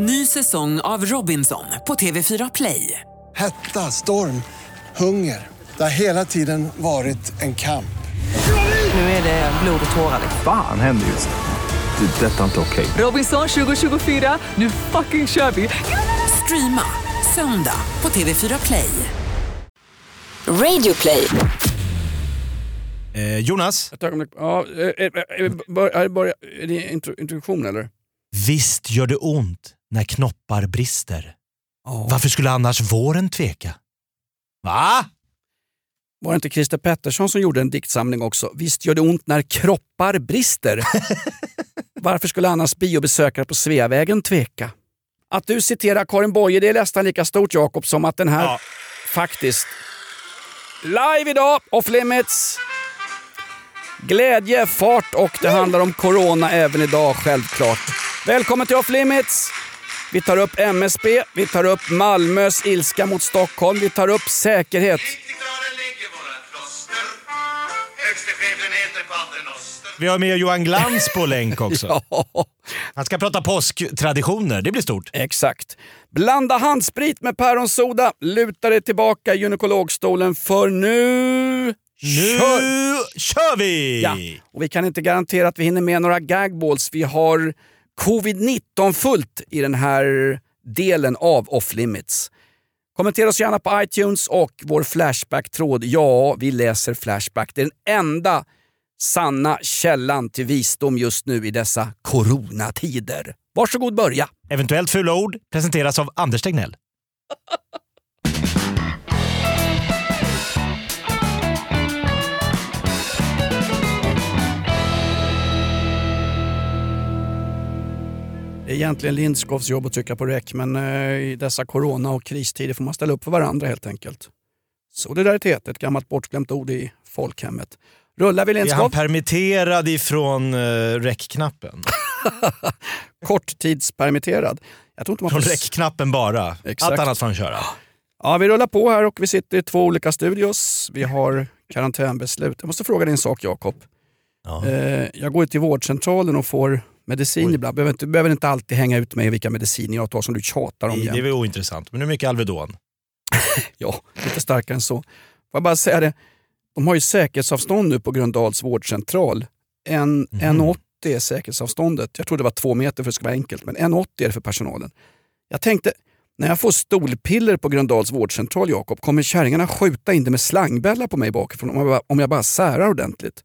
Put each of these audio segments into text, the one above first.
Ny säsong av Robinson på TV4 Play. Hetta, storm, hunger. Det har hela tiden varit en kamp. Nu är det blod och tårar. Fan händer just nu. Det. är Detta är inte okej. Robinson 2024, nu fucking kör vi! Streama söndag på TV4 Play. Radio play. Eh, Jonas, Ett ögonblick. Ja, eh, eh, eh, bör, är, börja, är det intro, introduktion eller? visst gör det ont när knoppar brister. Varför skulle annars våren tveka? Va? Var det inte Christer Pettersson som gjorde en diktsamling också? Visst gör det ont när kroppar brister? Varför skulle annars biobesökare på Sveavägen tveka? Att du citerar Karin Boye det är nästan lika stort Jakob som att den här Ja. faktiskt... Live idag, off limits! Glädje, fart och det handlar om corona även idag självklart. Välkommen till off limits! Vi tar upp MSB, vi tar upp Malmös ilska mot Stockholm, vi tar upp säkerhet. Vi har med Johan Glans på länk också. Ja, Han ska prata påsktraditioner, det blir stort. exakt. Blanda handsprit med päronsoda, luta dig tillbaka i gynekologstolen för nu... Nu Kör! kör vi! Ja. Och vi kan inte garantera att vi hinner med några gagballs. Vi har covid-19 fullt i den här delen av Off Limits. Kommentera oss gärna på iTunes och vår Flashback-tråd. Ja, vi läser Flashback. Det är den enda sanna källan till visdom just nu i dessa coronatider. Varsågod börja. Eventuellt fula ord presenteras av Anders Tegnell. Det är egentligen Lindskovs jobb att trycka på räck, men eh, i dessa corona och kristider får man ställa upp för varandra helt enkelt. Solidaritet, ett gammalt bortglömt ord i folkhemmet. Rullar vi Är han Lindskov? permitterad ifrån uh, räckknappen? Korttidspermitterad. Jag tror inte man Från får... räckknappen bara. Exakt. Allt annat får han köra. Ja, vi rullar på här och vi sitter i två olika studios. Vi har karantänbeslut. Jag måste fråga dig en sak Jakob. Ja. Eh, jag går till vårdcentralen och får medicin Oj. ibland. Behöver inte, behöver inte alltid hänga ut mig vilka mediciner jag tar som du tjatar om Det är väl ointressant, men hur mycket Alvedon? Ja, lite starkare än så. Får jag bara säga det, de har ju säkerhetsavstånd nu på Gröndals vårdcentral. En, Mhm. 1,80 är säkerhetsavståndet. Jag trodde det var två meter för att det ska vara enkelt, men 1,80 är det för personalen. Jag tänkte, när jag får stolpiller på Gröndals vårdcentral, Jakob, kommer kärringarna skjuta in det med slangbällar på mig bakifrån om jag bara, om jag bara särar ordentligt?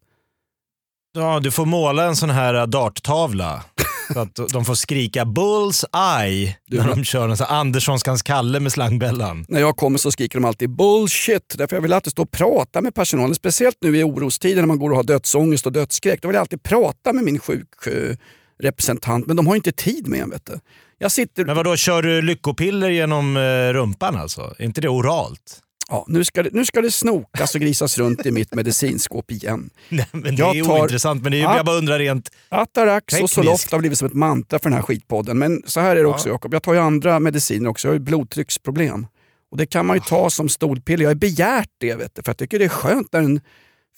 Ja, du får måla en sån här äh, darttavla. Så att de får skrika “Bulls eye” när de kör en sån Anderssonskans Kalle med slangbällan. När jag kommer så skriker de alltid bullshit. Därför jag vill alltid stå och prata med personalen. Speciellt nu i orostider när man går och har dödsångest och dödsskräck. Då vill jag alltid prata med min sjukrepresentant. Men de har inte tid med en. Vet du. Jag sitter... Men vadå, kör du lyckopiller genom eh, rumpan alltså? Är inte det oralt? Ja, nu, ska det, nu ska det snokas och grisas runt i mitt medicinskåp igen. Nej, men det Jag är tar- ointressant, men det är, ju- Ja. jag bara undrar rent... Atarax och. Zoloft har blivit som ett mantra för den här skitpodden. Men så här är det också Jakob, jag tar ju andra mediciner också. Jag har ju blodtrycksproblem. Och det kan man ju ta som stolpiller. Jag har begärt det vet du, för jag tycker det är skönt när en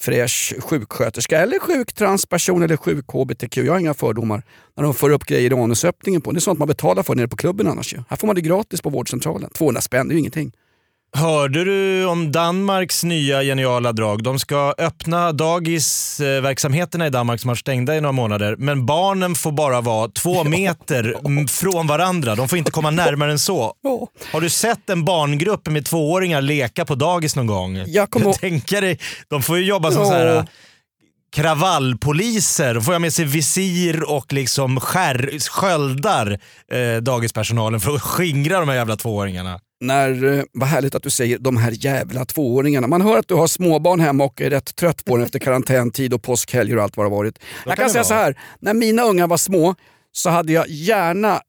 fräsch sjuksköterska eller sjuk transperson eller sjuk hbtq, jag har inga fördomar, när de får upp grejer i anusöppningen på. Det är sånt man betalar för nere på klubben annars ju. Här får man det gratis på vårdcentralen. 200 spänn, det är ju ingenting. Hörde du om Danmarks nya geniala drag? De ska öppna dagisverksamheterna i Danmark som har stängda i några månader, men barnen får bara vara två meter från varandra. De får inte komma närmare än så. Har du sett en barngrupp med tvååringar leka på dagis någon gång? Jag kommer tänker dig, de får ju jobba som så här kravallpoliser. De får ha med sig visir och liksom skär, sköldar eh, dagispersonalen för att skingra de här jävla tvååringarna. När, eh, vad härligt att du säger de här jävla tvååringarna. Man hör att du har småbarn hemma och är rätt trött på den efter karantäntid och påskhelger och allt vad det varit. Jag kan kan säga så vara. här, när mina ungar var små så hade jag gärna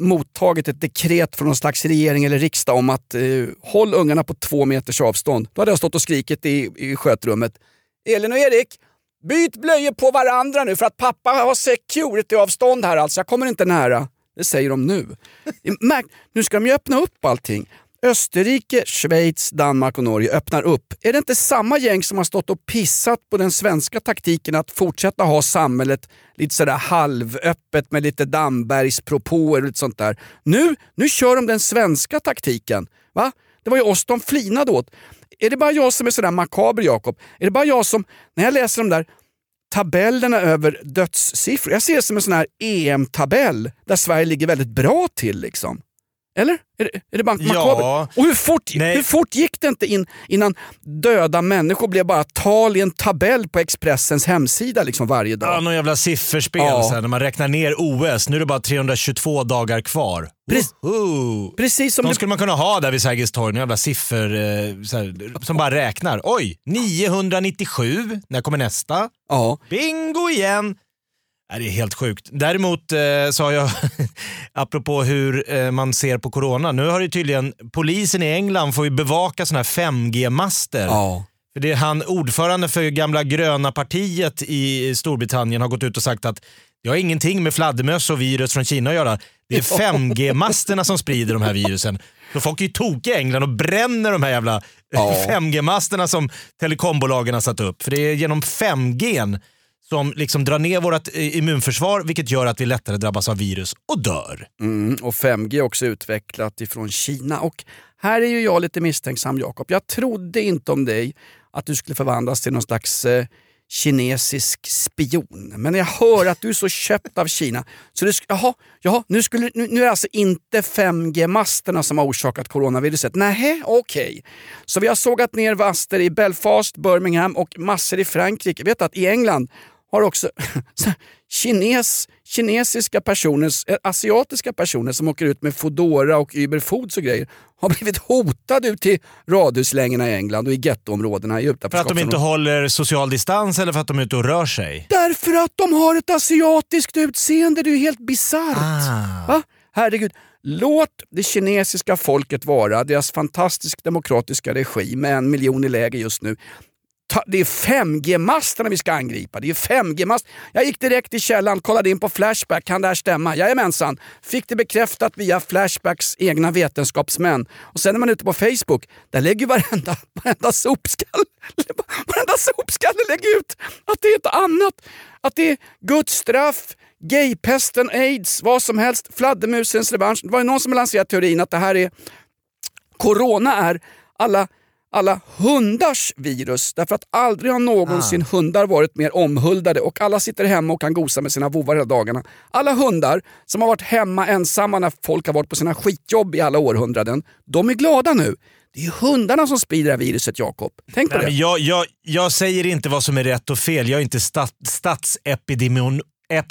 mottagit ett dekret från någon slags regering eller riksdag om att eh, håll ungarna på två meters avstånd. Då hade jag stått och skrikit i, i skötrummet. Elin och Erik, byt blöjor på varandra nu för att pappa har security-avstånd här alltså. Jag kommer inte nära. Det säger de nu. Märk- nu ska de ju öppna upp allting. Österrike, Schweiz, Danmark och Norge öppnar upp. Är det inte samma gäng som har stått och pissat på den svenska taktiken att fortsätta ha samhället lite sådär halvöppet med lite Dambergspropåer och lite sånt där. Nu, nu kör de den svenska taktiken. Va? Det var ju oss de flinade åt. Är det bara jag som är sådär makaber Jakob? Är det bara jag som, när jag läser de där tabellerna över dödssiffror, jag ser det som en sån här EM-tabell där Sverige ligger väldigt bra till. liksom. Eller? Är det, är det bara Ja. makabert? Och hur fort, Nej. hur fort gick det inte in, innan döda människor blev bara tal i en tabell på Expressens hemsida liksom varje dag? Ja, någon jävla sifferspel Ja. när man räknar ner OS. Nu är det bara 322 dagar kvar. Precis. Precis som De skulle man kunna ha där vid Sergels torg, några jävla siffror eh, här, som bara räknar. Oj, 997, när kommer nästa? ja. Bingo igen! Nej, det är helt sjukt. Däremot eh, sa jag, apropå hur eh, man ser på corona, nu har det tydligen, polisen i England får ju bevaka såna här 5G-master. Ja. För det är han, ordförande för gamla gröna partiet i Storbritannien har gått ut och sagt att det har ingenting med fladdermöss och virus från Kina att göra. Det är 5G-masterna som sprider de här virusen. Så folk är ju tokiga i England och bränner de här jävla Ja. 5G-masterna som telekombolagen har satt upp. För det är genom 5G som liksom drar ner vårt eh, immunförsvar vilket gör att vi lättare drabbas av virus och dör. Mm, och 5G är också utvecklat ifrån Kina. Och här är ju jag lite misstänksam Jakob. Jag trodde inte om dig att du skulle förvandlas till någon slags eh, kinesisk spion. Men jag hör att du är så köpt av Kina. Så du, sk- jaha, jaha, nu, skulle, nu, nu är det alltså inte 5G-masterna som har orsakat coronaviruset. Nej, okej. Så vi har sågat ner vaster i Belfast, Birmingham och massor i Frankrike. Vet du att i England har också kines, kinesiska personer, eh, asiatiska personer som åker ut med Foodora och Uber Foods och grejer har blivit hotade ut till radhuslängorna i England och i gettoområdena i För att de utanförskapsområdena. inte håller social distans eller för att de är ute och rör sig. Därför att de har ett asiatiskt utseende, det är ju helt bisarrt. Ah. Va? Herregud, låt det kinesiska folket vara deras fantastisk demokratiska regim med en miljon i läge just nu. Ta, det är 5G-masterna vi ska angripa. Det är 5G-mast. Jag gick direkt till källan, kollade in på Flashback. Kan det här stämma? Jajamensan. Fick det bekräftat via Flashbacks egna vetenskapsmän. Och sen är man ute på Facebook, där lägger varenda, varenda sopskalle, varenda sopskalle lägger ut att det är ett annat. Att det är Guds straff, gaypesten, aids, vad som helst, fladdermusens revansch. Det var ju någon som lanserade teorin att det här är Corona är alla, alla hundars virus därför att aldrig har någonsin hundar varit mer omhuldade och alla sitter hemma och kan gosa med sina vovvar hela dagarna. Alla hundar som har varit hemma ensamma när folk har varit på sina skitjobb i alla århundraden, de är glada nu. Det är hundarna som sprider det här viruset Jakob. Tänk på Nej, det. jag, jag, jag säger inte vad som är rätt och fel. Jag är inte stat, statsepidemion, ep,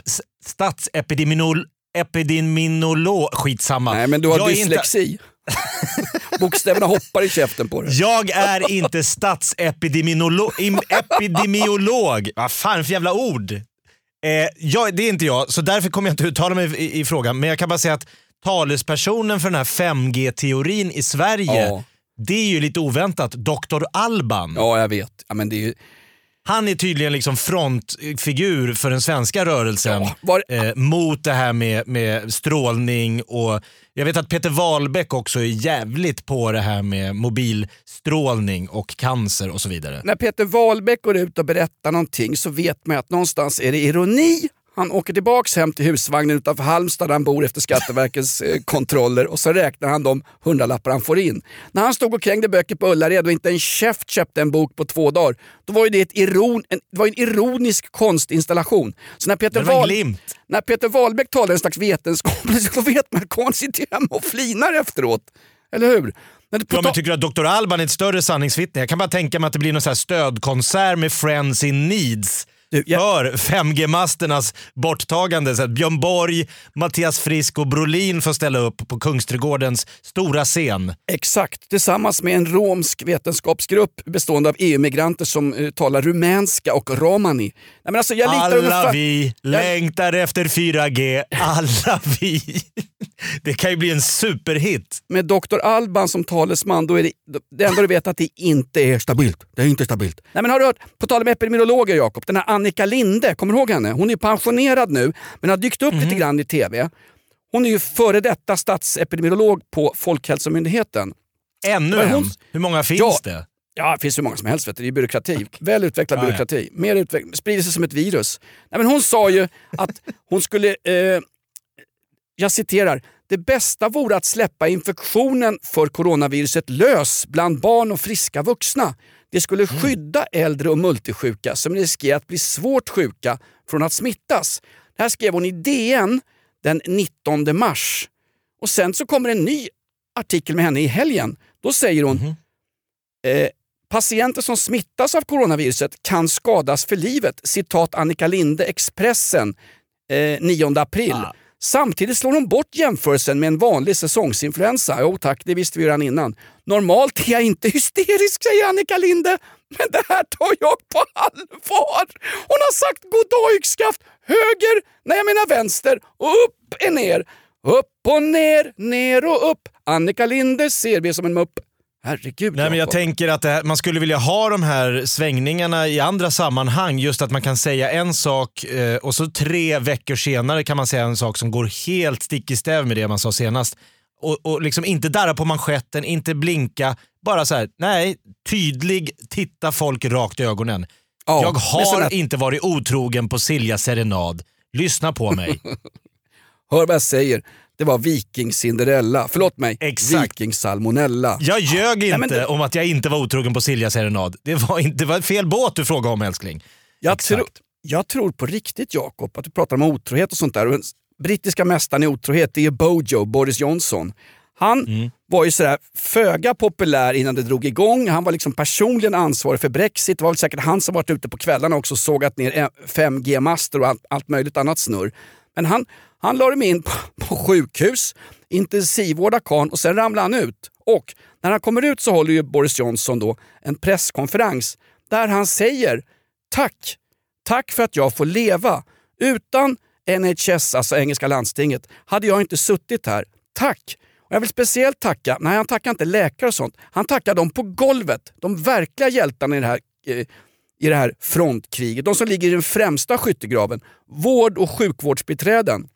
statsepidemiolog. Epideminolog, skitsamma. Nej men du har jag är inte- dyslexi. Bokstäverna hoppar i käften på dig. Jag är inte statsepidemiolog. Epidemiolog. Vad fan för jävla ord? Eh, jag, det är inte jag, så därför kommer jag inte uttala mig i, i frågan. Men jag kan bara säga att talespersonen för den här 5G-teorin i Sverige, Ja. det är ju lite oväntat. Dr. Alban. Ja jag vet. Ja, men det är ju... Han är tydligen liksom frontfigur för den svenska rörelsen Ja, var- eh, mot det här med, med strålning och jag vet att Peter Wahlbeck också är jävligt på det här med mobilstrålning och cancer och så vidare. när Peter Wahlbeck går ut och berättar någonting så vet man att någonstans är det ironi. Han åker tillbaks hem till husvagnen utanför Halmstad där han bor efter Skatteverkets eh, kontroller och så räknar han de hundralappar han får in. När han stod och krängde böcker på Ullared och inte en käft köpte en bok på två dagar, då var ju det ett iron, en, det var en ironisk konstinstallation. Så när Peter, Wahl- när Peter Wahlbeck talar en slags vetenskaplig så vet man att han sitter hemma och flinar efteråt. Eller hur? Men Ja, men tycker du att Dr. Alban är ett större sanningsvittne? Jag kan bara tänka mig att det blir någon stödkonsert med Friends in Needs Du, jag- för 5G-masternas borttagande. Så att Björn Borg, Mattias Frisk och Brolin får ställa upp på Kungsträdgårdens stora scen. Exakt, tillsammans med en romsk vetenskapsgrupp bestående av EU-migranter som eh, talar rumänska och romani. Nej, men alltså, jag Alla ungefär- vi längtar efter 4G, alla vi. Det kan ju bli en superhit. Med Dr. Alban som talesman, då är det, det enda du vet att det inte är stabilt. Det är inte stabilt. Nej, men har du hört, på tal om epidemiologer Jakob, den här Annika Linde, kommer du ihåg henne? Hon är pensionerad nu, men har dykt upp lite grann i TV. Hon är ju före detta statsepidemiolog på Folkhälsomyndigheten. Ännu en? hon- Hur många finns Ja. det? Ja, det finns hur många som helst. Vet du. Det är byråkrati. Väl utvecklad Ja, ja. byråkrati. Mer utveck- sprider sig som ett virus. Nej, men hon sa ju att hon skulle, eh, jag citerar, det bästa vore att släppa infektionen för coronaviruset lös bland barn och friska vuxna. Det skulle Mm. skydda äldre och multisjuka som riskerar att bli svårt sjuka från att smittas. Det här skrev hon i DN den 19 mars. Och sen så kommer en ny artikel med henne i helgen. Då säger hon Mhm. Eh, patienter som smittas av coronaviruset kan skadas för livet. Citat Annika Linde, Expressen, eh, 9 april. Ah. Samtidigt slår hon bort jämförelsen med en vanlig säsongsinfluensa. Jo tack, det visste vi redan innan. Normalt är jag inte hysterisk, säger Annika Linde. Men det här tar jag på allvar. Hon har sagt goddag yxskaft, höger Nej jag menar vänster och upp är ner. Upp och ner, ner och upp. Annika Linde ser vi som en mupp. Herregud Nej, men jag tänker att här, man skulle vilja ha de här svängningarna i andra sammanhang. Just att man kan säga en sak eh, och så tre veckor senare kan man säga en sak som går helt stick i stäv med det man sa senast. Och, och liksom inte darra på manschetten, inte blinka. Bara så här, nej, tydlig, titta folk rakt i ögonen. Ja, jag har här- inte varit otrogen på Silja serenad. Lyssna på mig. Hör vad jag säger. Det var viking-Cinderella. Förlåt mig. Exakt. Viking-salmonella. Jag ljög inte men det- om att jag inte var otrogen på Silja serenad. Det var, inte, det var fel båt du frågade om älskling. Jag, tror, jag tror på riktigt Jakob att du pratar om otrohet och sånt där. Och den brittiska mästaren i otrohet är Bojo, Boris Johnson. Han Mm. var ju sådär föga populär innan det drog igång. Han var liksom personligen ansvarig för Brexit. Det var väl säkert han som varit ute på kvällarna också och sågat ner 5G-master och allt, allt möjligt annat snurr. Men han, han lade mig in på, på sjukhus, intensivvårdade karln och sen ramlade han ut. Och när han kommer ut så håller ju Boris Johnson då en presskonferens där han säger tack, tack för att jag får leva. Utan NHS, alltså engelska landstinget, hade jag inte suttit här. Tack! Och jag vill speciellt tacka, nej han tackar inte läkare och sånt, han tackar dem på golvet, de verkliga hjältarna i det här eh, i det här frontkriget. De som ligger i den främsta skyttegraven. Vård och sjukvårdsbiträden.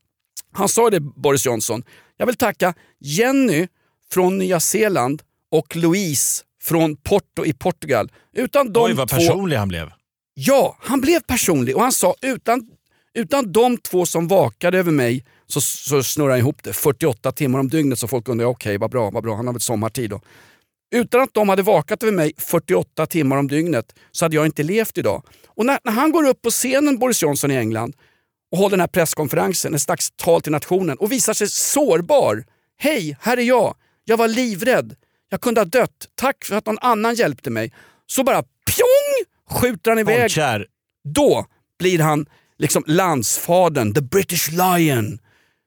Han sa det, Boris Johnson. Jag vill tacka Jenny från Nya Zeeland och Louise från Porto i Portugal. Utan de Oj vad två... personlig han blev. Ja, han blev personlig och han sa utan, utan de två som vakade över mig så, så snurrar han ihop det. 48 timmar om dygnet så folk undrar, okej vad bra, vad bra, han har väl sommartid då. Utan att de hade vakat över mig 48 timmar om dygnet så hade jag inte levt idag. Och när, när han går upp på scenen, Boris Johnson i England, och håller den här presskonferensen, en slags tal till nationen och visar sig sårbar. Hej, här är jag. Jag var livrädd. Jag kunde ha dött. Tack för att någon annan hjälpte mig. Så bara pjong skjuter han iväg Folkkär. då blir han liksom landsfadern, the British Lion.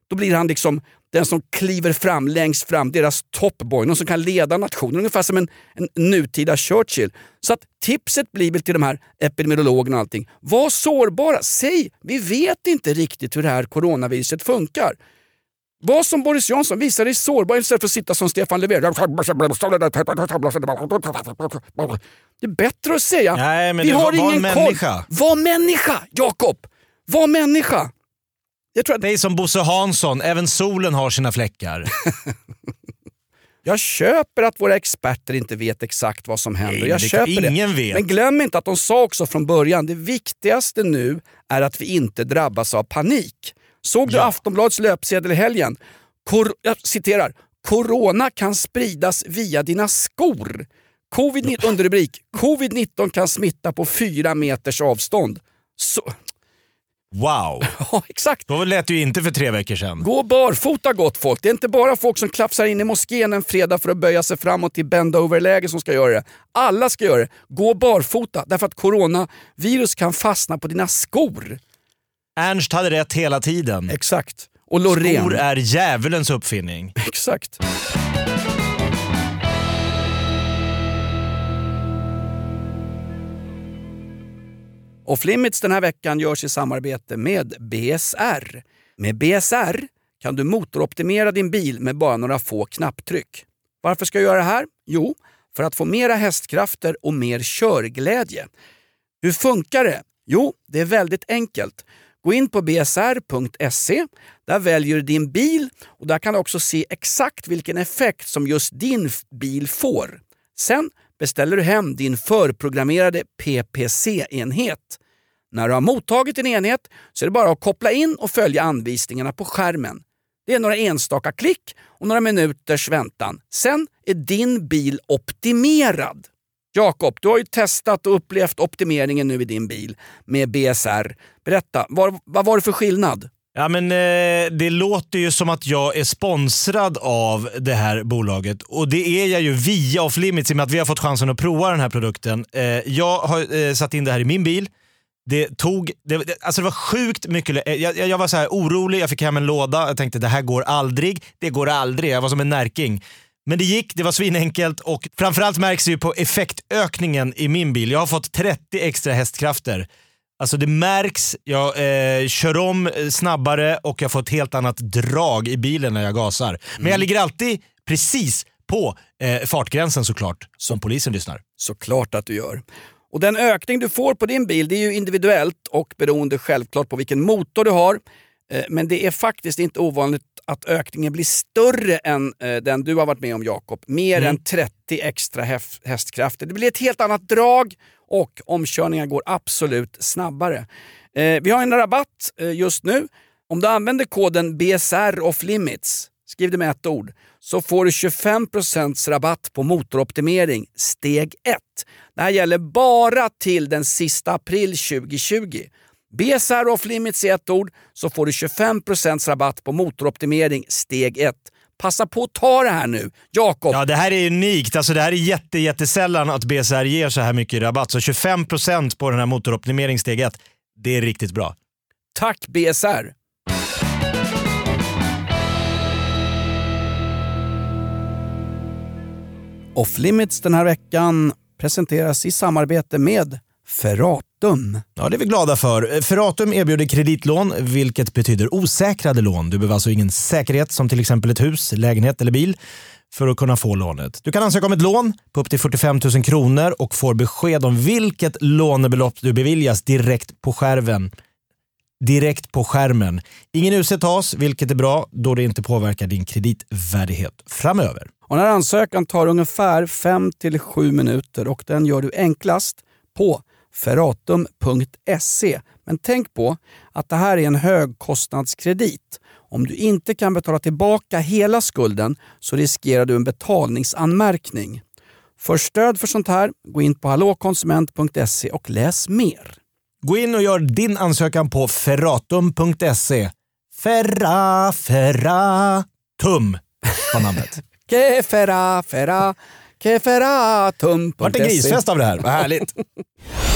Då blir han liksom den som kliver fram längst fram, deras topboy, någon som kan leda nationen, ungefär som en, en nutida Churchill. Så att tipset blir väl till de här epidemiologerna och allting, var sårbara, säg, vi vet inte riktigt hur det här coronaviruset funkar. Var som Boris Johnson, visa dig sårbar istället för att sitta som Stefan Löfven. Det är bättre att säga, Nej, men vi har var- var ingen en koll. människa. Var människa, Jakob! Var människa! Jag, tror att Det är som Bosse Hansson, även solen har sina fläckar. jag köper att våra experter inte vet exakt vad som händer. Nej, jag det- köper det. ingen vet. Men glöm inte att de sa också från början, det viktigaste nu är att vi inte drabbas av panik. Såg du Ja. Aftonbladets löpsedel i helgen? Kor jag citerar. Corona kan spridas via dina skor. Covid underrubrik. Covid-19 kan smitta på fyra meters avstånd. Så, Wow. ja, exakt. Då lät det ju inte för tre veckor sedan. Gå barfota gott folk. Det är inte bara folk som klafsar in i moskén en fredag för att böja sig framåt i bend-over-läge som ska göra det. Alla ska göra det. Gå barfota därför att coronavirus kan fastna på dina skor. Ernst hade rätt hela tiden. Exakt. Och Loreen. Skor är djävulens uppfinning. Exakt. Off Limits den här veckan görs i samarbete med BSR. Med BSR kan du motoroptimera din bil med bara några få knapptryck. Varför ska jag göra det här? Jo, för att få mera hästkrafter och mer körglädje. Hur funkar det? Jo, det är väldigt enkelt. Gå in på bsr.se. Där väljer du din bil och där kan du också se exakt vilken effekt som just din bil får. Sen beställer du hem din förprogrammerade PPC-enhet. När du har mottagit din enhet så är det bara att koppla in och följa anvisningarna på skärmen. Det är några enstaka klick och några minuters väntan. Sen är din bil optimerad. Jakob, du har ju testat och upplevt optimeringen nu i din bil med BSR. Berätta, vad, vad var det för skillnad? Ja, men, eh, det låter ju som att jag är sponsrad av det här bolaget och det är jag ju via Off Limits i och med att vi har fått chansen att prova den här produkten. Eh, jag har eh, satt in det här i min bil. Det tog, det, det, alltså det var sjukt mycket, eh, jag, jag var så här orolig, jag fick hem en låda, jag tänkte det här går aldrig, det går aldrig, jag var som en närking. Men det gick, det var svinenkelt och framförallt märks det ju på effektökningen i min bil. Jag har fått 30 extra hästkrafter. Alltså det märks, jag eh, kör om eh, snabbare och jag får ett helt annat drag i bilen när jag gasar. Men jag ligger alltid precis på eh, fartgränsen såklart, som polisen lyssnar. Såklart att du gör. Och Den ökning du får på din bil det är ju individuellt och beroende självklart på vilken motor du har. Eh, Men det är faktiskt inte ovanligt att ökningen blir större än eh, den du har varit med om Jakob. Mer än 30 extra hästkrafter. Det blir ett helt annat drag och omkörningar går absolut snabbare. Eh, Vi har en rabatt eh, just nu. Om du använder koden BSR off limits, skriv det med ett ord, så får du 25% rabatt på motoroptimering steg 1. Det här gäller bara till den sista april 2020. BSR off limits i ett ord så får du 25% rabatt på motoroptimering steg 1. Passa på att ta det här nu. Jakob, Ja, det här är unikt. Alltså, det här är jätte, jättesällan att BSR ger så här mycket rabatt. Så 25% på den här motoroptimering steg 1, det är riktigt bra. tack BSR! Off limits den här veckan presenteras i samarbete med Ferratum. Ja, det är vi glada för. Ferratum erbjuder kreditlån, vilket betyder osäkrade lån. Du behöver alltså ingen säkerhet som till exempel ett hus, lägenhet eller bil för att kunna få lånet. Du kan ansöka om ett lån på upp till 45 000 kronor och får besked om vilket lånebelopp du beviljas direkt på skärmen. Direkt på skärmen. Ingen UC tas, vilket är bra då det inte påverkar din kreditvärdighet framöver. Och den här ansökan tar ungefär 5-7 minuter och den gör du enklast på ferratum.se. Men tänk på att det här är en högkostnadskredit. Om du inte kan betala tillbaka hela skulden så riskerar du en betalningsanmärkning. För stöd för sånt här, gå in på hallåkonsument.se och läs mer. Gå in och gör din ansökan på ferratum.se. Ferra, ferratum var namnet. Kefera, fera, keferatum.se. Vart en grisfest av det här. Vad härligt.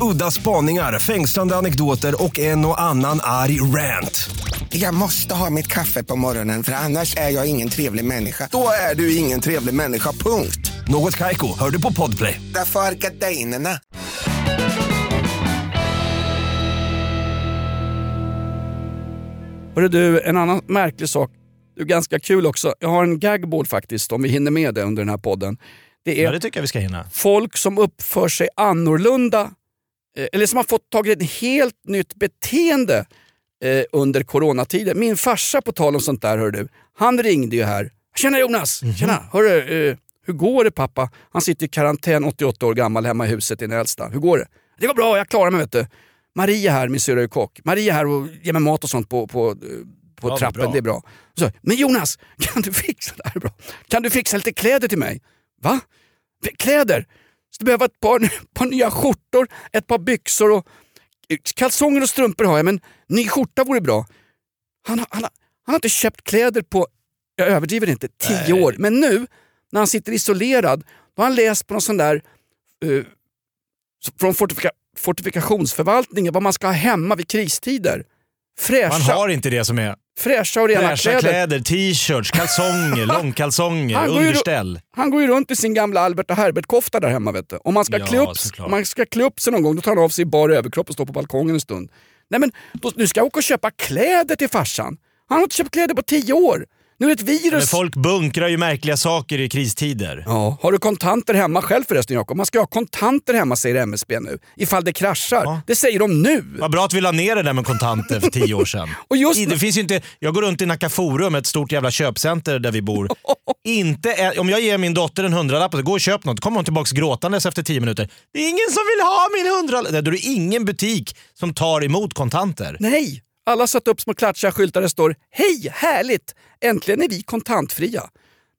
Udda spaningar, fängslande anekdoter och en och annan arg rant. Jag måste ha mitt kaffe på morgonen för annars är jag ingen trevlig människa. Då är du ingen trevlig människa, punkt. Något Kaiko, hör du på Podplay. Därför är gardinerna. Hörru du, en annan märklig sak. Det är ganska kul också. Jag har en gagboard faktiskt, om vi hinner med det under den här podden. Det är Ja, det tycker jag vi ska hinna. folk som uppför sig annorlunda, eller som har fått tag i ett helt nytt beteende eh, under coronatiden. Min farsa, på tal om sånt där, hör du, han ringde ju här. Tjena Jonas! Tjena! Hörru, eh, hur går det pappa? Han sitter i karantän, 88 år gammal, hemma i huset i Nälsta. Hur går det? Det går bra, jag klarar mig vet du. Maria här, min syrra är kock. Maria här och ger mig mat och sånt på, på, eh, på Ja, trappen, bra. det är bra. Så, men Jonas, kan du fixa det här är bra? Kan du fixa lite kläder till mig? Va? Kläder? Så du behöver ett par, par nya skjortor, ett par byxor och kalsonger och strumpor har jag, men ny skjorta vore bra. Han, han, han har inte köpt kläder på, jag överdriver inte, tio år. Men nu, när han sitter isolerad, då har han läst på någon sån där eh, från fortifika, fortifikationsförvaltningen vad man ska ha hemma vid kristider. Fräscha, Man har inte det som är fräscha och rena fräscha kläder. kläder, t-shirts, kalsonger, långkalsonger, Han går ju- underställ. Han går ju runt i sin gamla Albert och Herbert-kofta där hemma. Vet du. Om man ska, Ja, klä upp, om man ska klä upp sig någon gång, då tar han av sig i bar överkropp och står på balkongen en stund. Nej men, då, nu ska jag åka och köpa kläder till farsan. Han har inte köpt kläder på tio år. Nu är det ett virus. Men folk bunkrar ju märkliga saker i kristider. Ja, har du kontanter hemma själv förresten Jakob? Man ska ha kontanter hemma säger MSB nu. Ifall det kraschar. Ja. Det säger de nu. Vad bra att vi la ner det där med kontanter för tio år sedan. Och just I, det finns inte, jag går runt i Nacka Forum, ett stort jävla köpcenter där vi bor. inte om jag ger min dotter en hundralapp och gå och köp något, kommer hon tillbaka gråtandes efter tio minuter. Det är ingen som vill ha min hundralapp. Då är det ingen butik som tar emot kontanter. Nej! Alla satt upp små klatschiga skyltar där det står Hej, härligt! Äntligen är vi kontantfria.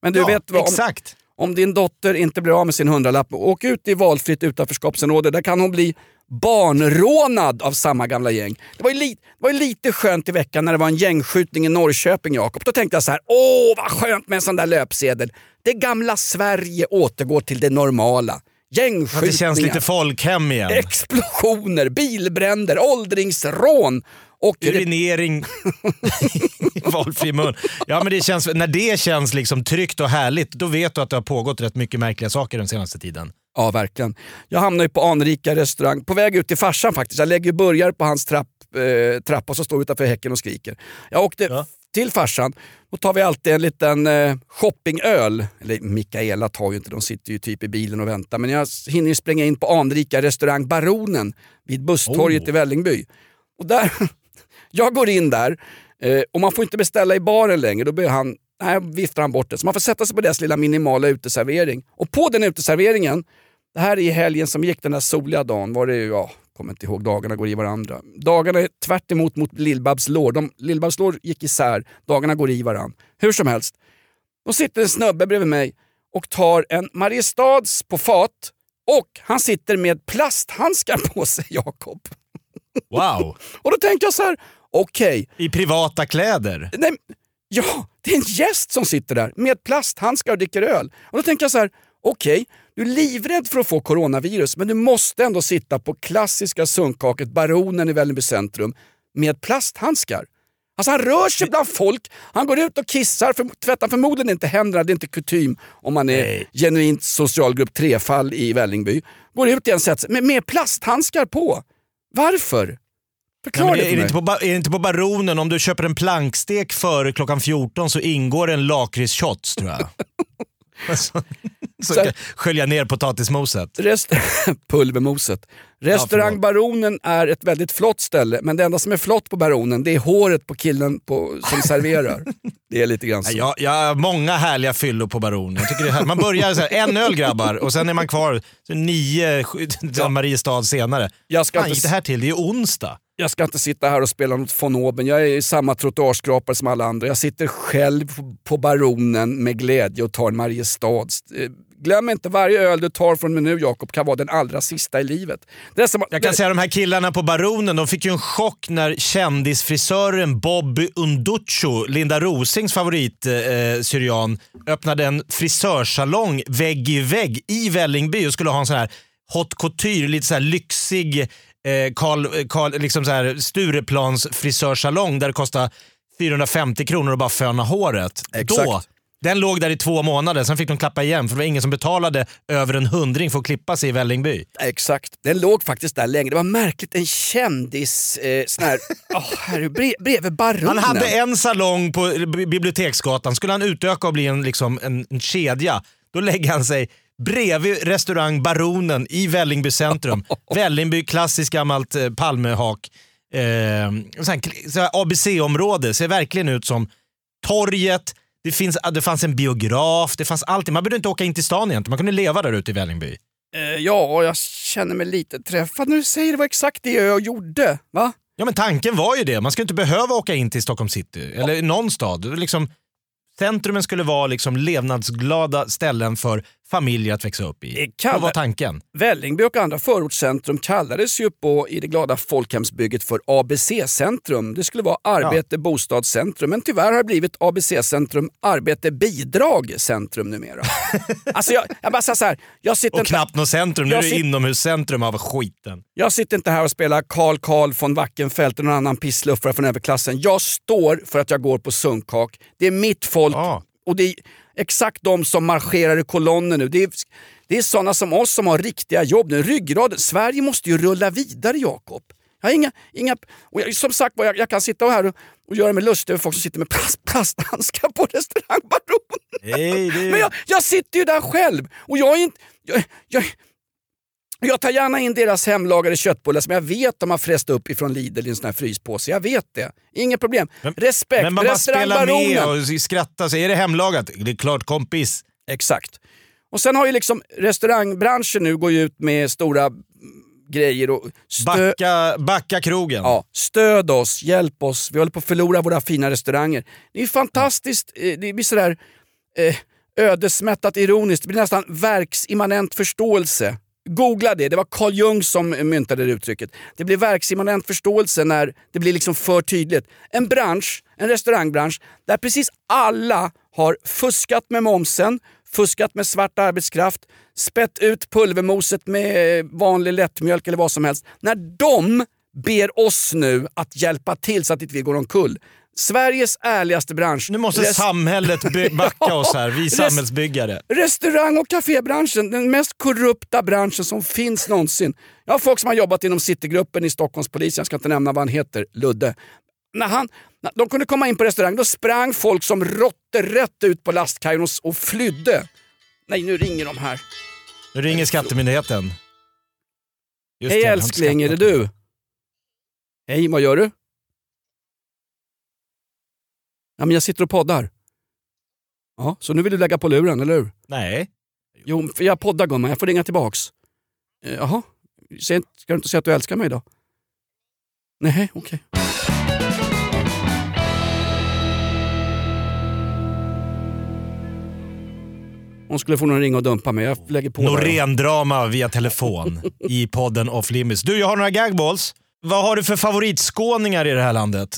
Men du Ja, vet vad? Om, exakt. om din dotter inte blir av med sin hundralapp, åk ut i valfritt utanförskapsområde. Där kan hon bli barnrånad av samma gamla gäng. Det var, ju li, var ju lite skönt i veckan när det var en gängskjutning i Norrköping, Jakob. Då tänkte jag så här, åh vad skönt med en sån där löpsedel. Det gamla Sverige återgår till det normala. Att Gängskjutningar. det känns lite folkhem igen. Explosioner, bilbränder, åldringsrån. Och Urinering i valfri mun. Ja, men det känns, när det känns liksom tryggt och härligt, då vet du att det har pågått rätt mycket märkliga saker den senaste tiden. Ja, verkligen. Jag hamnar ju på anrika restaurang, på väg ut till farsan faktiskt. Jag lägger burgare på hans trapp, eh, trappa och så står utanför häcken och skriker. Jag åkte Ja. till farsan, då tar vi alltid en liten eh, shoppingöl. Eller Mikaela tar ju inte, de sitter ju typ i bilen och väntar. Men jag hinner ju spränga in på anrika restaurang Baronen vid busstorget Oh. i Vällingby. Och där, jag går in där eh, och man får inte beställa i baren längre. Då börjar han, nej, viftar han bort det. Så man får sätta sig på deras lilla minimala uteservering. Och på den uteserveringen, det här är i helgen som gick den där soliga dagen, var det ju, ja, kommer inte ihåg, dagarna går i varandra. Dagarna är tvärt emot mot Lill-Babs lår. De- Lill-Babs lår gick isär, dagarna går i varandra. Hur som helst, då sitter en snubbe bredvid mig och tar en Mariestads på fat och han sitter med plasthandskar på sig, Jakob. Wow! Och då tänker jag så här, okej, I privata kläder. nej, ja, det är en gäst som sitter där med plasthandskar och dricker öl. Och då tänker jag så här, okej, du är livrädd för att få coronavirus men du måste ändå sitta på klassiska sunkhaket Baronen i Vällingby centrum med plasthandskar. Alltså han rör sig bland folk, han går ut och kissar, för, tvättar förmodligen inte händerna, det är inte kutym om man är Nej. genuint socialgrupp 3-fall i Vällingby. Går ut igen sätter sig med, med plasthandskar på. Varför? Nej, Förklara men det är, det inte på, är det inte på Baronen, om du köper en plankstek före klockan 14 så ingår en lakritsshots tror jag. så, så Så- kan skölja ner potatismoset. Rest pulvermoset. Restaurang. Baronen är ett väldigt flott ställe, men det enda som är flott på Baronen det är håret på killen på, som serverar. Det är lite grann så. Jag, jag har många härliga fyllor på Baron. Jag tycker det är. Man börjar så här, en öl grabbar och sen är man kvar nio ja. Mariestad senare. Jag ska Fan inte gick det här till? Det är onsdag. Jag ska inte sitta här och spela något von oben. Jag är samma trottoarskrapare som alla andra. Jag sitter själv på Baronen med glädje och tar en Mariestads. Eh, glöm inte, varje öl du tar från mig nu Jakob kan vara den allra sista i livet. Det är som, Jag kan det, säga de här killarna på Baronen, de fick ju en chock när kändisfrisören Bobby Unducho, Linda Rosings favorit eh, eh, syrian, öppnade en frisörsalong vägg i vägg i Vällingby och skulle ha en sån här haute couture, lite så här lyxig Karl, Karl, liksom så här Stureplans frisörsalong där det kostar 450 kronor att bara föna håret. Exakt. Då, den låg där i två månader, sen fick de klappa igen för det var ingen som betalade över en hundring för att klippa sig i Vällingby. Exakt, den låg faktiskt där länge. Det var märkligt, en kändis, eh, sån här, oh, herre, brev, bredvid Baronen. Han hade en salong på Biblioteksgatan, skulle han utöka och bli en, liksom, en, en kedja, då lägger han sig bredvid restaurang Baronen i Vällingby centrum. Vällingby, klassiskt gammalt eh, Palmehak. Eh, ABC-område, ser verkligen ut som torget, det, finns, det fanns en biograf, det fanns allting. Man behövde inte åka in till stan egentligen, man kunde leva där ute i Vällingby. Eh, ja, jag känner mig lite träffad när du säger det var exakt det jag gjorde. Va? Ja men tanken var ju det, man skulle inte behöva åka in till Stockholm city eller någon stad. Liksom, centrumen skulle vara liksom levnadsglada ställen för familjer att växa upp i. Kall- Vad var tanken? Vällingby och andra förortscentrum kallades ju på, i det glada folkhemsbygget för ABC-centrum. Det skulle vara arbete, ja. bostadscentrum. Men tyvärr har det blivit ABC-centrum, arbete, bidrag-centrum numera. alltså jag, jag bara säger så här, jag sitter Och inte, knappt något centrum, nu är det sit- inomhuscentrum av skiten. jag sitter inte här och spelar Karl Karl von Wackenfeldt eller någon annan pissluffare från överklassen. Jag står för att jag går på sunkak. Det är mitt folk Ja. och det är exakt de som marscherar i kolonner nu. Det är, det är sådana som oss som har riktiga jobb nu. Ryggraden. Sverige måste ju rulla vidare Jakob. Jag inga, inga, och jag, som sagt jag, jag kan sitta här och, och göra mig lustig över folk som sitter med plast, plasthandskar på restaurang Baron. Det... Men jag, jag sitter ju där själv och jag är inte... Jag, jag, jag tar gärna in deras hemlagade köttbullar som jag vet de har fräst upp ifrån Lidl i en sån här fryspåse. Jag vet det. Inget problem. Respekt. Men man bara spelar med och skrattar. Är det hemlagat? Det är klart kompis. Exakt. Och sen har ju liksom restaurangbranschen nu går ju ut med stora grejer och Backa, backa krogen. Ja, stöd oss, hjälp oss. Vi håller på att förlora våra fina restauranger. Det är fantastiskt. eh, Det blir sådär eh, ödesmättat ironiskt. Det blir nästan verksimmanent förståelse. Googla det, det var Carl Jung som myntade det uttrycket. Det blir verksimmanent förståelse när det blir liksom för tydligt. En bransch, en restaurangbransch, där precis alla har fuskat med momsen, fuskat med svart arbetskraft, spett ut pulvermoset med eh, vanlig lättmjölk eller vad som helst. När de ber oss nu att hjälpa till så att inte går omkull. Sveriges ärligaste bransch. Nu måste Rest- samhället backa oss här, vi samhällsbyggare. Restaurang och kafébranschen, den mest korrupta branschen som finns någonsin. Jag har folk som har jobbat inom Citygruppen i Stockholmspolisen, jag ska inte nämna vad han heter, Ludde. När han, när de kunde komma in på restaurang, då sprang folk som råttor rätt ut på lastkajen och, och flydde. Nej, nu ringer de här. Nu ringer Skattemyndigheten. Just Hej det, älskling, är det du? Hej, vad gör du? Ja, men jag sitter och poddar. Ja, så nu vill du lägga på luren, eller hur? Nej. Jo, för jag poddar gumman, jag får ringa tillbaks. Eh, Jaha, ska du inte säga att du älskar mig då? Nej, okej. Hon skulle få någon ringa och dumpa mig, jag lägger på. Norén-drama via telefon i podden Off Limits. Du, jag har några gagballs. Vad har du för favoritskåningar i det här landet?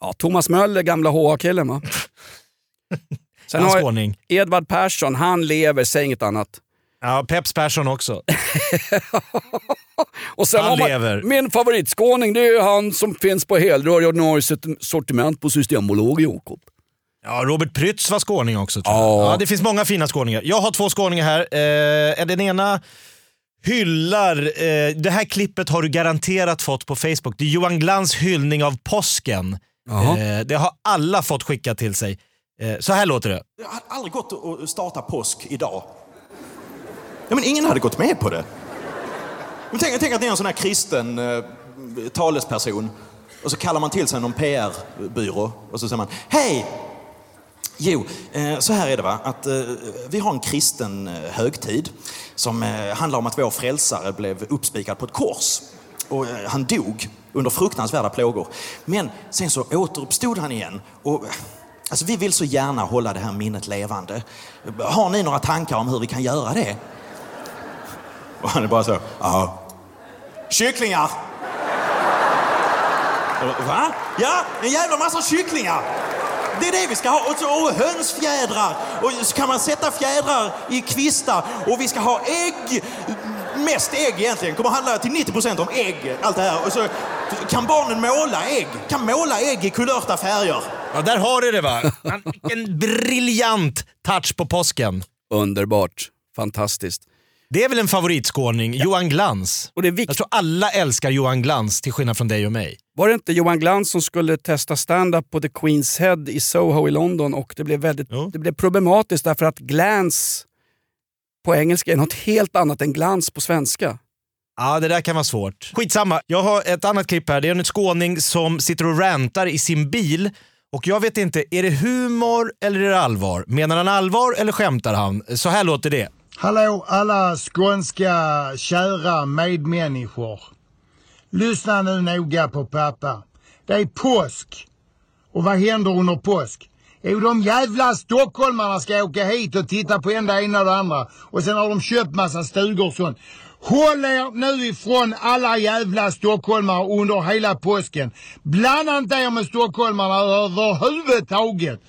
Ja, Thomas Möller, gamla HA-killen va? Sen har jag Edvard Persson, han lever, säg inget annat. Ja, Peps Persson också. Och sen Han man, lever. Min favoritskåning det är han som finns på helrör i ordinarie sort- sortiment på Systembolaget, Jakob. Ja, Robert Prytz var skåning också. Tror jag. Ja. Ja, det finns många fina skåningar. Jag har två skåningar här. Eh, den ena hyllar, eh, det här klippet har du garanterat fått på Facebook. Det är Johan Glans hyllning av påsken. Eh, det har alla fått skicka till sig. Eh, så här låter det. Det hade aldrig gått att starta påsk idag. Ja, men ingen hade gått med på det. Men tänk, tänk att ni är en sån här kristen eh, talesperson och så kallar man till sig någon PR-byrå och så säger man Hej! Jo, eh, så här är det va. Att, eh, vi har en kristen eh, högtid som eh, handlar om att vår frälsare blev uppspikad på ett kors. Och eh, han dog under fruktansvärda plågor. Men sen så återuppstod han igen. Och, eh, alltså, vi vill så gärna hålla det här minnet levande. Har ni några tankar om hur vi kan göra det? Och han är bara så, ja. Kycklingar! Va? Ja, en jävla massa kycklingar! Det är det vi ska ha. Och, så, och hönsfjädrar. Och så kan man sätta fjädrar i kvistar. Och vi ska ha ägg. Mest ägg egentligen. kommer handla till 90% om ägg. Allt det här. Och så kan barnen måla ägg. Kan måla ägg i kulörta färger. Ja, där har du det va. En briljant touch på påsken. Underbart. Fantastiskt. Det är väl en favoritskåning, Johan Glans. Och det är vikt- Jag tror alla älskar Johan Glans till skillnad från dig och mig. Var det inte Johan Glans som skulle testa stand-up på The Queen's Head i Soho i London och det blev, väldigt, det blev problematiskt därför att glans på engelska är något helt annat än glans på svenska. Ja, det där kan vara svårt. Skitsamma, jag har ett annat klipp här. Det är en skåning som sitter och rantar i sin bil. Och jag vet inte, är det humor eller är det allvar? Menar han allvar eller skämtar han? Så här låter det. Hallå alla skånska kära medmänniskor. Lyssna nu noga på pappa. Det är påsk. Och vad händer under påsk? Jo, de jävla stockholmarna ska åka hit och titta på en det ena och det andra. Och sen har de köpt massa stugor och sånt. Håll er nu ifrån alla jävla stockholmare under hela påsken. Blanda inte er med stockholmarna överhuvudtaget.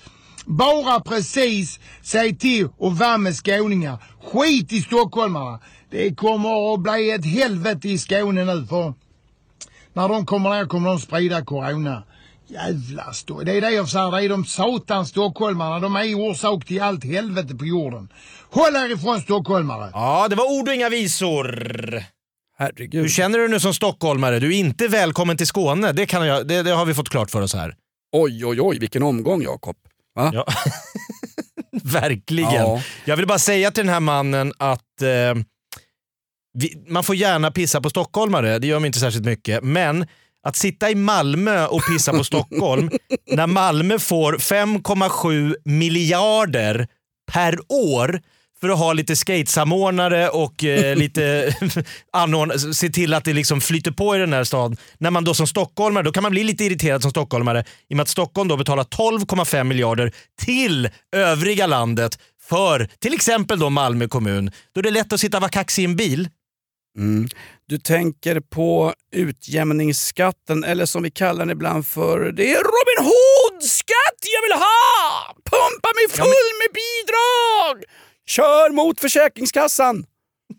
Bara precis säg till och vara med skåningar. Skit i stockholmarna. Det kommer att bli ett helvete i Skåne nu för när de kommer ner kommer de sprida corona. Jävla stå. Det är det jag säger, det är de satans stockholmarna. De är orsak till allt helvete på jorden. Håll er ifrån stockholmare. Ja, det var ord och inga visor. Herregud. Hur känner du nu som stockholmare? Du är inte välkommen till Skåne. Det, kan jag, det, det har vi fått klart för oss här. Oj, oj, oj, vilken omgång Jakob. Va? Ja. Verkligen. Ja. Jag vill bara säga till den här mannen att eh, vi, man får gärna pissa på stockholmare, det gör mig inte särskilt mycket. Men att sitta i Malmö och pissa på Stockholm när Malmö får 5,7 miljarder per år för att ha lite skatesamordnare och eh, lite se till att det liksom flyter på i den här staden. När man då som stockholmare, då kan man bli lite irriterad som stockholmare i och med att Stockholm då betalar 12,5 miljarder till övriga landet för till exempel då Malmö kommun. Då är det lätt att sitta och vara kaxig i en bil. Mm. Du tänker på utjämningsskatten, eller som vi kallar den ibland för, det är Robin Hood-skatt jag vill ha! Pumpa mig full med bidrag! Kör mot Försäkringskassan!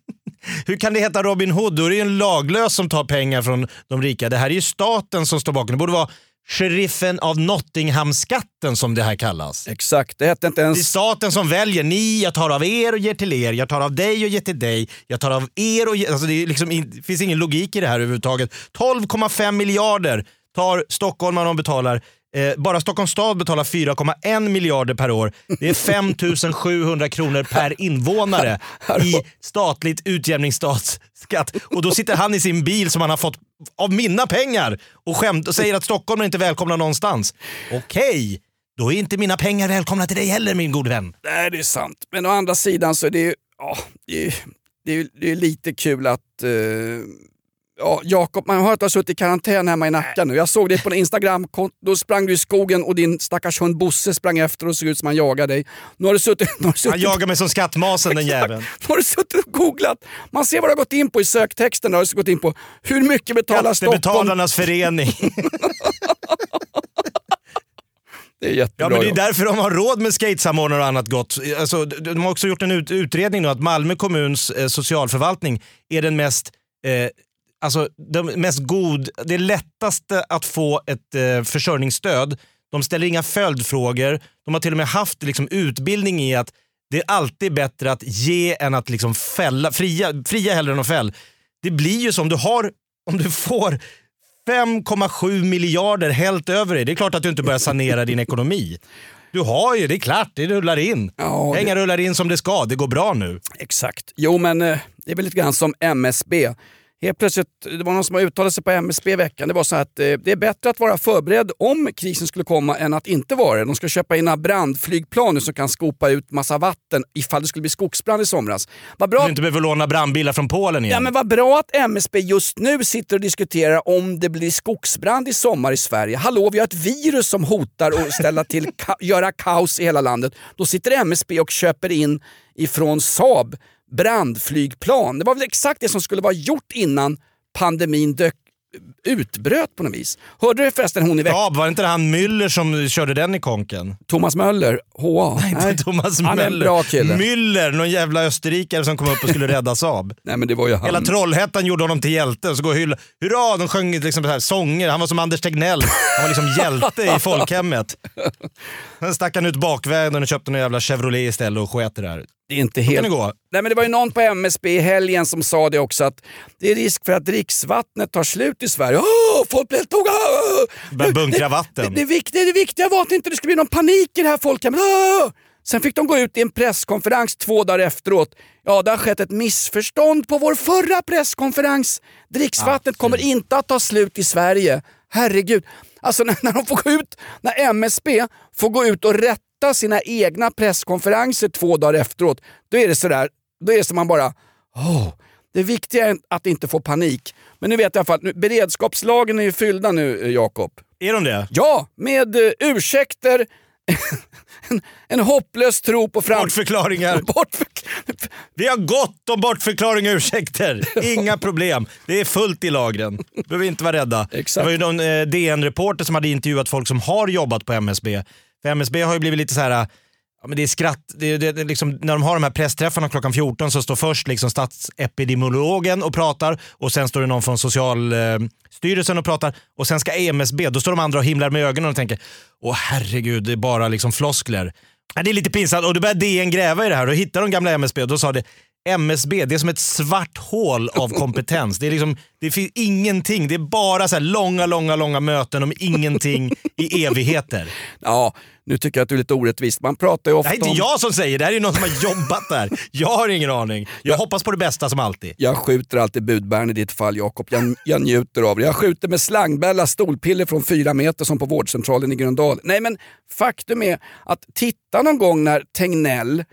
Hur kan det heta Robin Hood? Då är det ju en laglös som tar pengar från de rika. Det här är ju staten som står bakom. Det borde vara sheriffen av Nottingham-skatten som det här kallas. Exakt, det hette inte ens... Det är staten som väljer. Ni, jag tar av er och ger till er. Jag tar av dig och ger till dig. Jag tar av er och ger... Alltså det, liksom, in- det finns ingen logik i det här överhuvudtaget. 12,5 miljarder tar stockholmarna och betalar. Eh, bara Stockholms stad betalar 4,1 miljarder per år. Det är 5 700 kronor per invånare i statligt utjämningsstatsskatt. Och då sitter han i sin bil som han har fått av mina pengar och skämt och säger att Stockholm är inte välkomna någonstans. Okej, då är inte mina pengar välkomna till dig heller min gode vän. Nej, det är sant. Men å andra sidan så är det ju ja, det är, det är, det är lite kul att uh Ja, Jakob, man har inte suttit i karantän hemma i Nacka nu. Jag såg det på en Instagram, då sprang du i skogen och din stackars hund Bosse sprang efter och såg ut som han jagade dig. Nu har du suttit... Nu har du suttit Han jagar mig som skattmasen den jäveln. nu har du suttit och googlat. Man ser vad du har gått in på i söktexten. Där har du gått in på hur mycket betalar Stockholm? Skattebetalarnas förening. Det är jättebra. Ja, men det är därför de har råd med skatesamordnare och annat gott. Alltså, de har också gjort en ut utredning nu att Malmö kommuns eh, socialförvaltning är den mest eh, Alltså den mest god, det lättaste att få ett eh, försörjningsstöd. De ställer inga följdfrågor. De har till och med haft liksom, utbildning i att det är alltid bättre att ge än att liksom, fälla. Fria, fria hellre än att fälla. Det blir ju som du har, om du får 5,7 miljarder helt över dig. Det är klart att du inte börjar sanera din ekonomi. Du har ju, det är klart, det rullar in. Ja, Pengar rullar in som det ska, det går bra nu. Exakt. Jo, men eh, det är väl lite grann som MSB. Helt plötsligt, det var någon som har uttalat sig på MSB i veckan. Det var så att eh, det är bättre att vara förberedd om krisen skulle komma än att inte vara det. De ska köpa in brandflygplan nu som kan skopa ut massa vatten ifall det skulle bli skogsbrand i somras. Vad bra Du inte behöver låna brandbilar från Polen igen. Ja, men vad bra att MSB just nu sitter och diskuterar om det blir skogsbrand i sommar i Sverige. Hallå, vi har ett virus som hotar att ställa till, ka göra kaos i hela landet. Då sitter MSB och köper in ifrån Saab brandflygplan. Det var väl exakt det som skulle vara gjort innan pandemin dök utbröt på något vis. Hörde du förresten hon i veckan? Ja, var det inte han Müller som körde den i konken? Thomas Möller, HA. Nej, inte Thomas Han är en Möller. bra kille. Müller, någon jävla österrikare som kom upp och skulle rädda Saab. Nej men det var ju han. Hela Trollhättan gjorde honom till hjälte och så går hylla. Hurra, de sjöng liksom så här sånger. Han var som Anders Tegnell. Han var liksom hjälte i folkhemmet. Sen stack han ut bakvägen och köpte en jävla Chevrolet istället och sket det här. Det är inte helt... kan det gå. Nej, men det var ju någon på MSB i helgen som sa det också att det är risk för att dricksvattnet tar slut i Sverige. Åh, folk blir helt tog... Börjar bunkra Det, vatten. det, viktiga, det viktiga var att det inte skulle bli någon panik i det här folkhemmet. Sen fick de gå ut i en presskonferens två dagar efteråt. Ja, det har skett ett missförstånd på vår förra presskonferens. Dricksvattnet kommer inte att ta slut i Sverige. Herregud. Alltså när, när de får gå ut, när MSB får gå ut och rätta sina egna presskonferenser två dagar efteråt, då är det sådär, då är det som man bara, åh, det viktiga är att inte få panik. Men nu vet jag i alla fall, nu, beredskapslagen är ju fyllda nu eh, Jakob. Är de det? Ja, med uh, ursäkter, en, en hopplös tro på framtiden. Bortförklaringar. Bortförk- Vi har gott om bortförklaringar och ursäkter. Inga problem. Det är fullt i lagren. Behöver inte vara rädda. Exakt. Det var ju någon eh, DN-reporter som hade intervjuat folk som har jobbat på MSB. För MSB har ju blivit lite så här. Ja, men det är skratt, det det, det liksom, när de har de här pressträffarna klockan 14 så står först liksom statsepidemiologen och pratar och sen står det någon från Socialstyrelsen och pratar och sen ska MSB, då står de andra och himlar med ögonen och tänker åh herregud det är bara liksom floskler. Ja, det är lite pinsamt och då börjar DN gräva i det här och hittar de gamla MSB och då sa det MSB, det är som ett svart hål av kompetens. Det, är liksom, det finns ingenting, det är bara så här långa, långa, långa möten om ingenting i evigheter. Ja, nu tycker jag att du är lite orättvist. Man pratar ju Det ofta här är inte om... jag som säger det, här är någon som har jobbat där. Jag har ingen aning. Jag hoppas på det bästa som alltid. Jag skjuter alltid budbäraren i ditt fall Jakob. Jag, jag njuter av det. Jag skjuter med slangbälla stolpiller från fyra meter som på vårdcentralen i Gröndal. Nej men faktum är att titta någon gång när Tegnell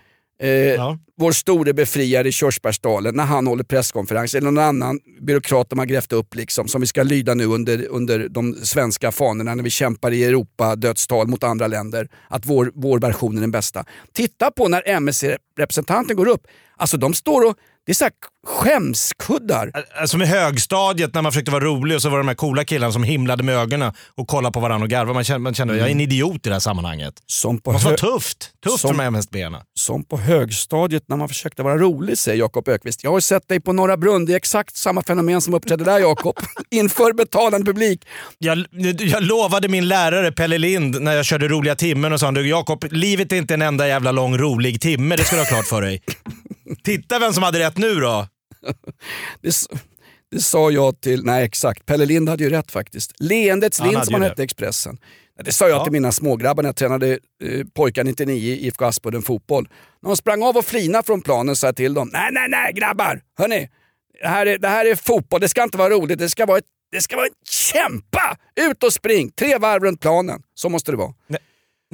Eh, Vår store befriare i Körsbärsdalen när han håller presskonferens eller någon annan byråkrat de har grävt upp liksom, som vi ska lyda nu under, under de svenska fanorna när vi kämpar i Europa-dödstal mot andra länder. Att vår, vår version är den bästa. Titta på när MSC-representanten går upp. Alltså de står och, det är så här skämskuddar. Alltså med högstadiet när man försökte vara rolig och så var det de här coola killarna som himlade med ögonen och kollade på varandra och garvade. Man kände, man kände jag är en idiot i det här sammanhanget. Som på vara hö- tufft. Tufft som- för de här. Som på högstadiet när man försökte vara rolig, säger Jakob Ökvist. Jag har sett dig på Norra Brunn, det är exakt samma fenomen som uppträdde där Jakob. Inför betalande publik. Jag, jag lovade min lärare Pelle Lind när jag körde roliga timmen och sa Jakob, livet är inte en enda jävla lång rolig timme, det ska du ha klart för dig. Titta vem som hade rätt nu då. Det, det sa jag till, nej exakt, Pelle Lind hade ju rätt faktiskt. Leendets Lind som han hette i Expressen. Det sa jag Ja. till mina smågrabbar när jag tränade eh, pojkar 99 i IFK Aspudden fotboll. När de sprang av och flina från planen sa jag till dem, nej nej nej grabbar, hörni. Det här, är, det här är fotboll, det ska inte vara roligt, det ska vara ett det ska vara ett kämpa! Ut och spring, tre varv runt planen. Så måste det vara. Nej,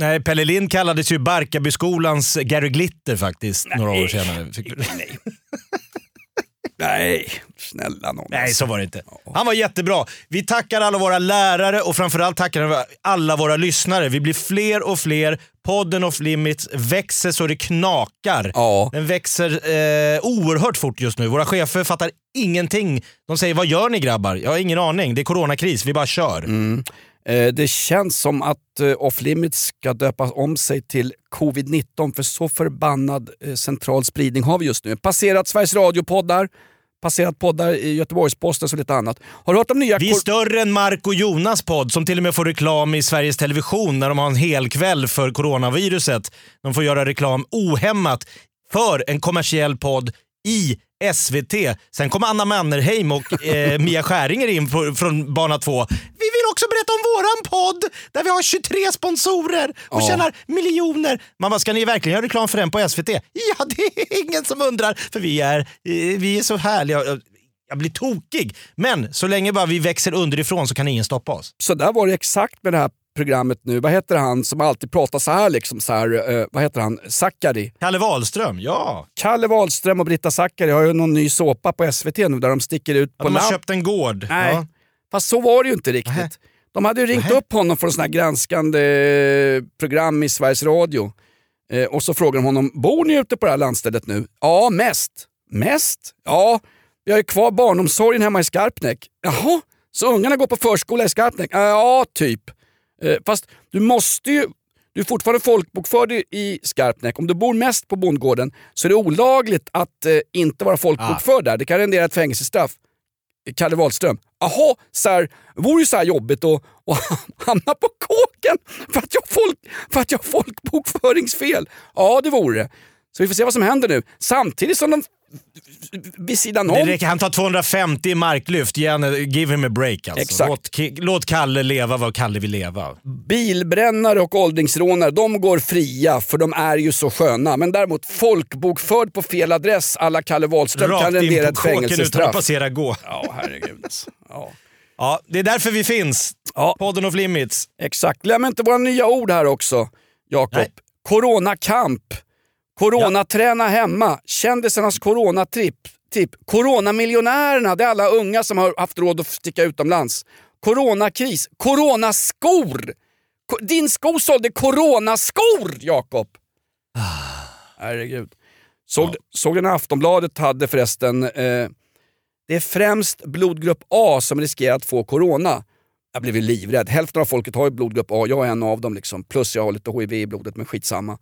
Pelle Lind kallades ju Barkarbyskolans Gary Glitter faktiskt några år senare. Nej. nej, snälla nån. Nej, så var det inte. Han var jättebra. Vi tackar alla våra lärare och framförallt tackar alla våra lyssnare. Vi blir fler och fler. Podden Off Limits växer så det knakar. Ja. Den växer eh, oerhört fort just nu. Våra chefer fattar ingenting. De säger “Vad gör ni grabbar?” Jag har ingen aning. Det är coronakris. Vi bara kör. Mm. Eh, Det känns som att eh, Off Limits ska döpa om sig till covid-19 för så förbannad eh, central spridning har vi just nu. Passerat Sveriges Radio-poddar, passerat poddar i Göteborgs-Posten och lite annat. Har du hört om nya... Vi är större än Mark och Jonas podd som till och med får reklam i Sveriges Television när de har en hel kväll för coronaviruset. De får göra reklam ohämmat för en kommersiell podd i SVT. Sen kommer Anna Mannerheim och eh, Mia Skäringer in på, från Bana 2. Vi vill också berätta om våran podd där vi har 23 sponsorer och Ja. tjänar miljoner. Man bara, ska ni verkligen göra reklam för den på SVT? Ja, det är ingen som undrar för vi är, eh, vi är så härliga. jag blir tokig. Men så länge bara vi växer underifrån så kan ingen stoppa oss. Så där var det exakt med det här programmet nu. Vad heter han som alltid pratar så här? Liksom, så här eh, vad heter han? Zackari. Kalle Wahlström, ja. Kalle Wahlström och Britta Zackari har ju någon ny såpa på SVT nu där de sticker ut Ja, på de har land. köpt en gård. Nej, Ja. fast så var det ju inte riktigt. De hade ju ringt Nähä. upp honom för en sån här granskande eh, program i Sveriges Radio. Eh, och så frågar de honom, bor ni ute på det här landstället nu? Ja, mest. Mest? Ja, vi har ju kvar barnomsorgen hemma i Skarpnäck. Jaha, så ungarna går på förskola i Skarpnäck? "Eh, Ja, typ. Eh, fast du måste ju du är fortfarande folkbokförd i- Skarpnäck. Om du bor mest på bondgården så är det olagligt att eh, inte vara folkbokförd där. Det kan rendera ett fängelsestraff. Kalle Wahlström. Jaha, det vore ju så här jobbigt att, att hamna på kåken för att, jag folk, för att jag har folkbokföringsfel. Ja, det vore det. Så vi får se vad som händer nu. Samtidigt som de vid sidan Det om... räcker, han tar 250 i marklyft, give him a break alltså. Exakt. Låt, låt Kalle leva vad Kalle vill leva. Bilbrännare och åldringsrånare, de går fria för de är ju så sköna. Men däremot folkbokförd på fel adress alla Kalle Wahlström kan Rakt in rendera på ett kåken utan att fängelsestraff. passera gå. Ja, herregud. Ja. Ja, det är därför vi finns. Ja. Podden of Limits. Exakt. Glöm inte våra nya ord här också, Jakob. Coronakamp. Coronaträna hemma. Kändisarnas coronatripp. Typ. Coronamiljonärerna, det är alla unga som har haft råd att sticka utomlands. Coronakris. Coronaskor. Ko- Din sko sålde coronaskor, Jakob. Herregud. Såg, såg den Aftonbladet hade förresten, eh, det är främst blodgrupp A som riskerar att få corona. Jag blev ju livrädd. Hälften av folket har ju blodgrupp A, jag är en av dem. Liksom. Plus jag har lite HIV i blodet, men skitsamma.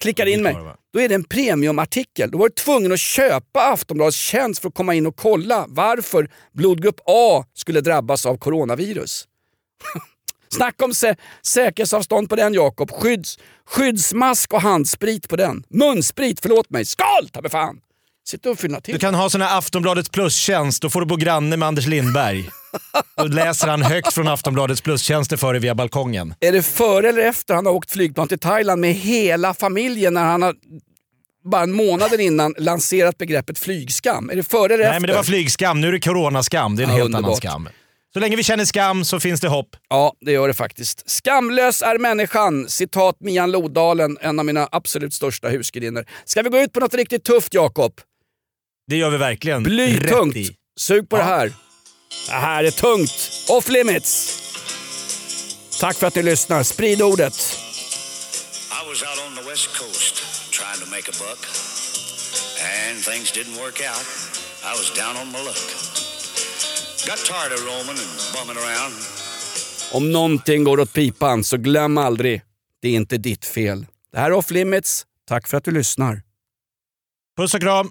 Klickar in mig. Då är det en premiumartikel. Då var du tvungen att köpa Aftonbladets tjänst för att komma in och kolla varför blodgrupp A skulle drabbas av coronavirus. Snacka om sä säkerhetsavstånd på den Jakob. Skydds skyddsmask och handsprit på den. Munsprit, förlåt mig. Skål ta fan! Sitta och fylla till. Du kan ha sån här Aftonbladets plus-tjänst, då får du bo granne med Anders Lindberg. Då läser han högt från Aftonbladets plus-tjänster för dig via balkongen. Är det före eller efter han har åkt flygplan till Thailand med hela familjen när han har bara en månad innan lanserat begreppet flygskam? Är det före eller efter? Nej men det var flygskam, nu är det coronaskam. Det är en Ja, helt underbart. annan skam. Så länge vi känner skam så finns det hopp. Ja, det gör det faktiskt. Skamlös är människan, citat Mian Lodalen, en av mina absolut största husgudinnor. Ska vi gå ut på något riktigt tufft Jakob? Det gör vi verkligen. Blytungt. Sug på det här. Det här är tungt. Off limits. Tack för att ni lyssnar. Sprid ordet. I was out on the west coast trying to make a buck, and things didn't work out. I was down on my luck. Got tired of roaming and bumming around. Om någonting går åt pipan så glöm aldrig, det är inte ditt fel. Det här är Off Limits. Tack för att du lyssnar. Puss och kram.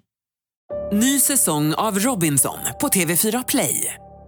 Ny säsong av Robinson på TV4 Play.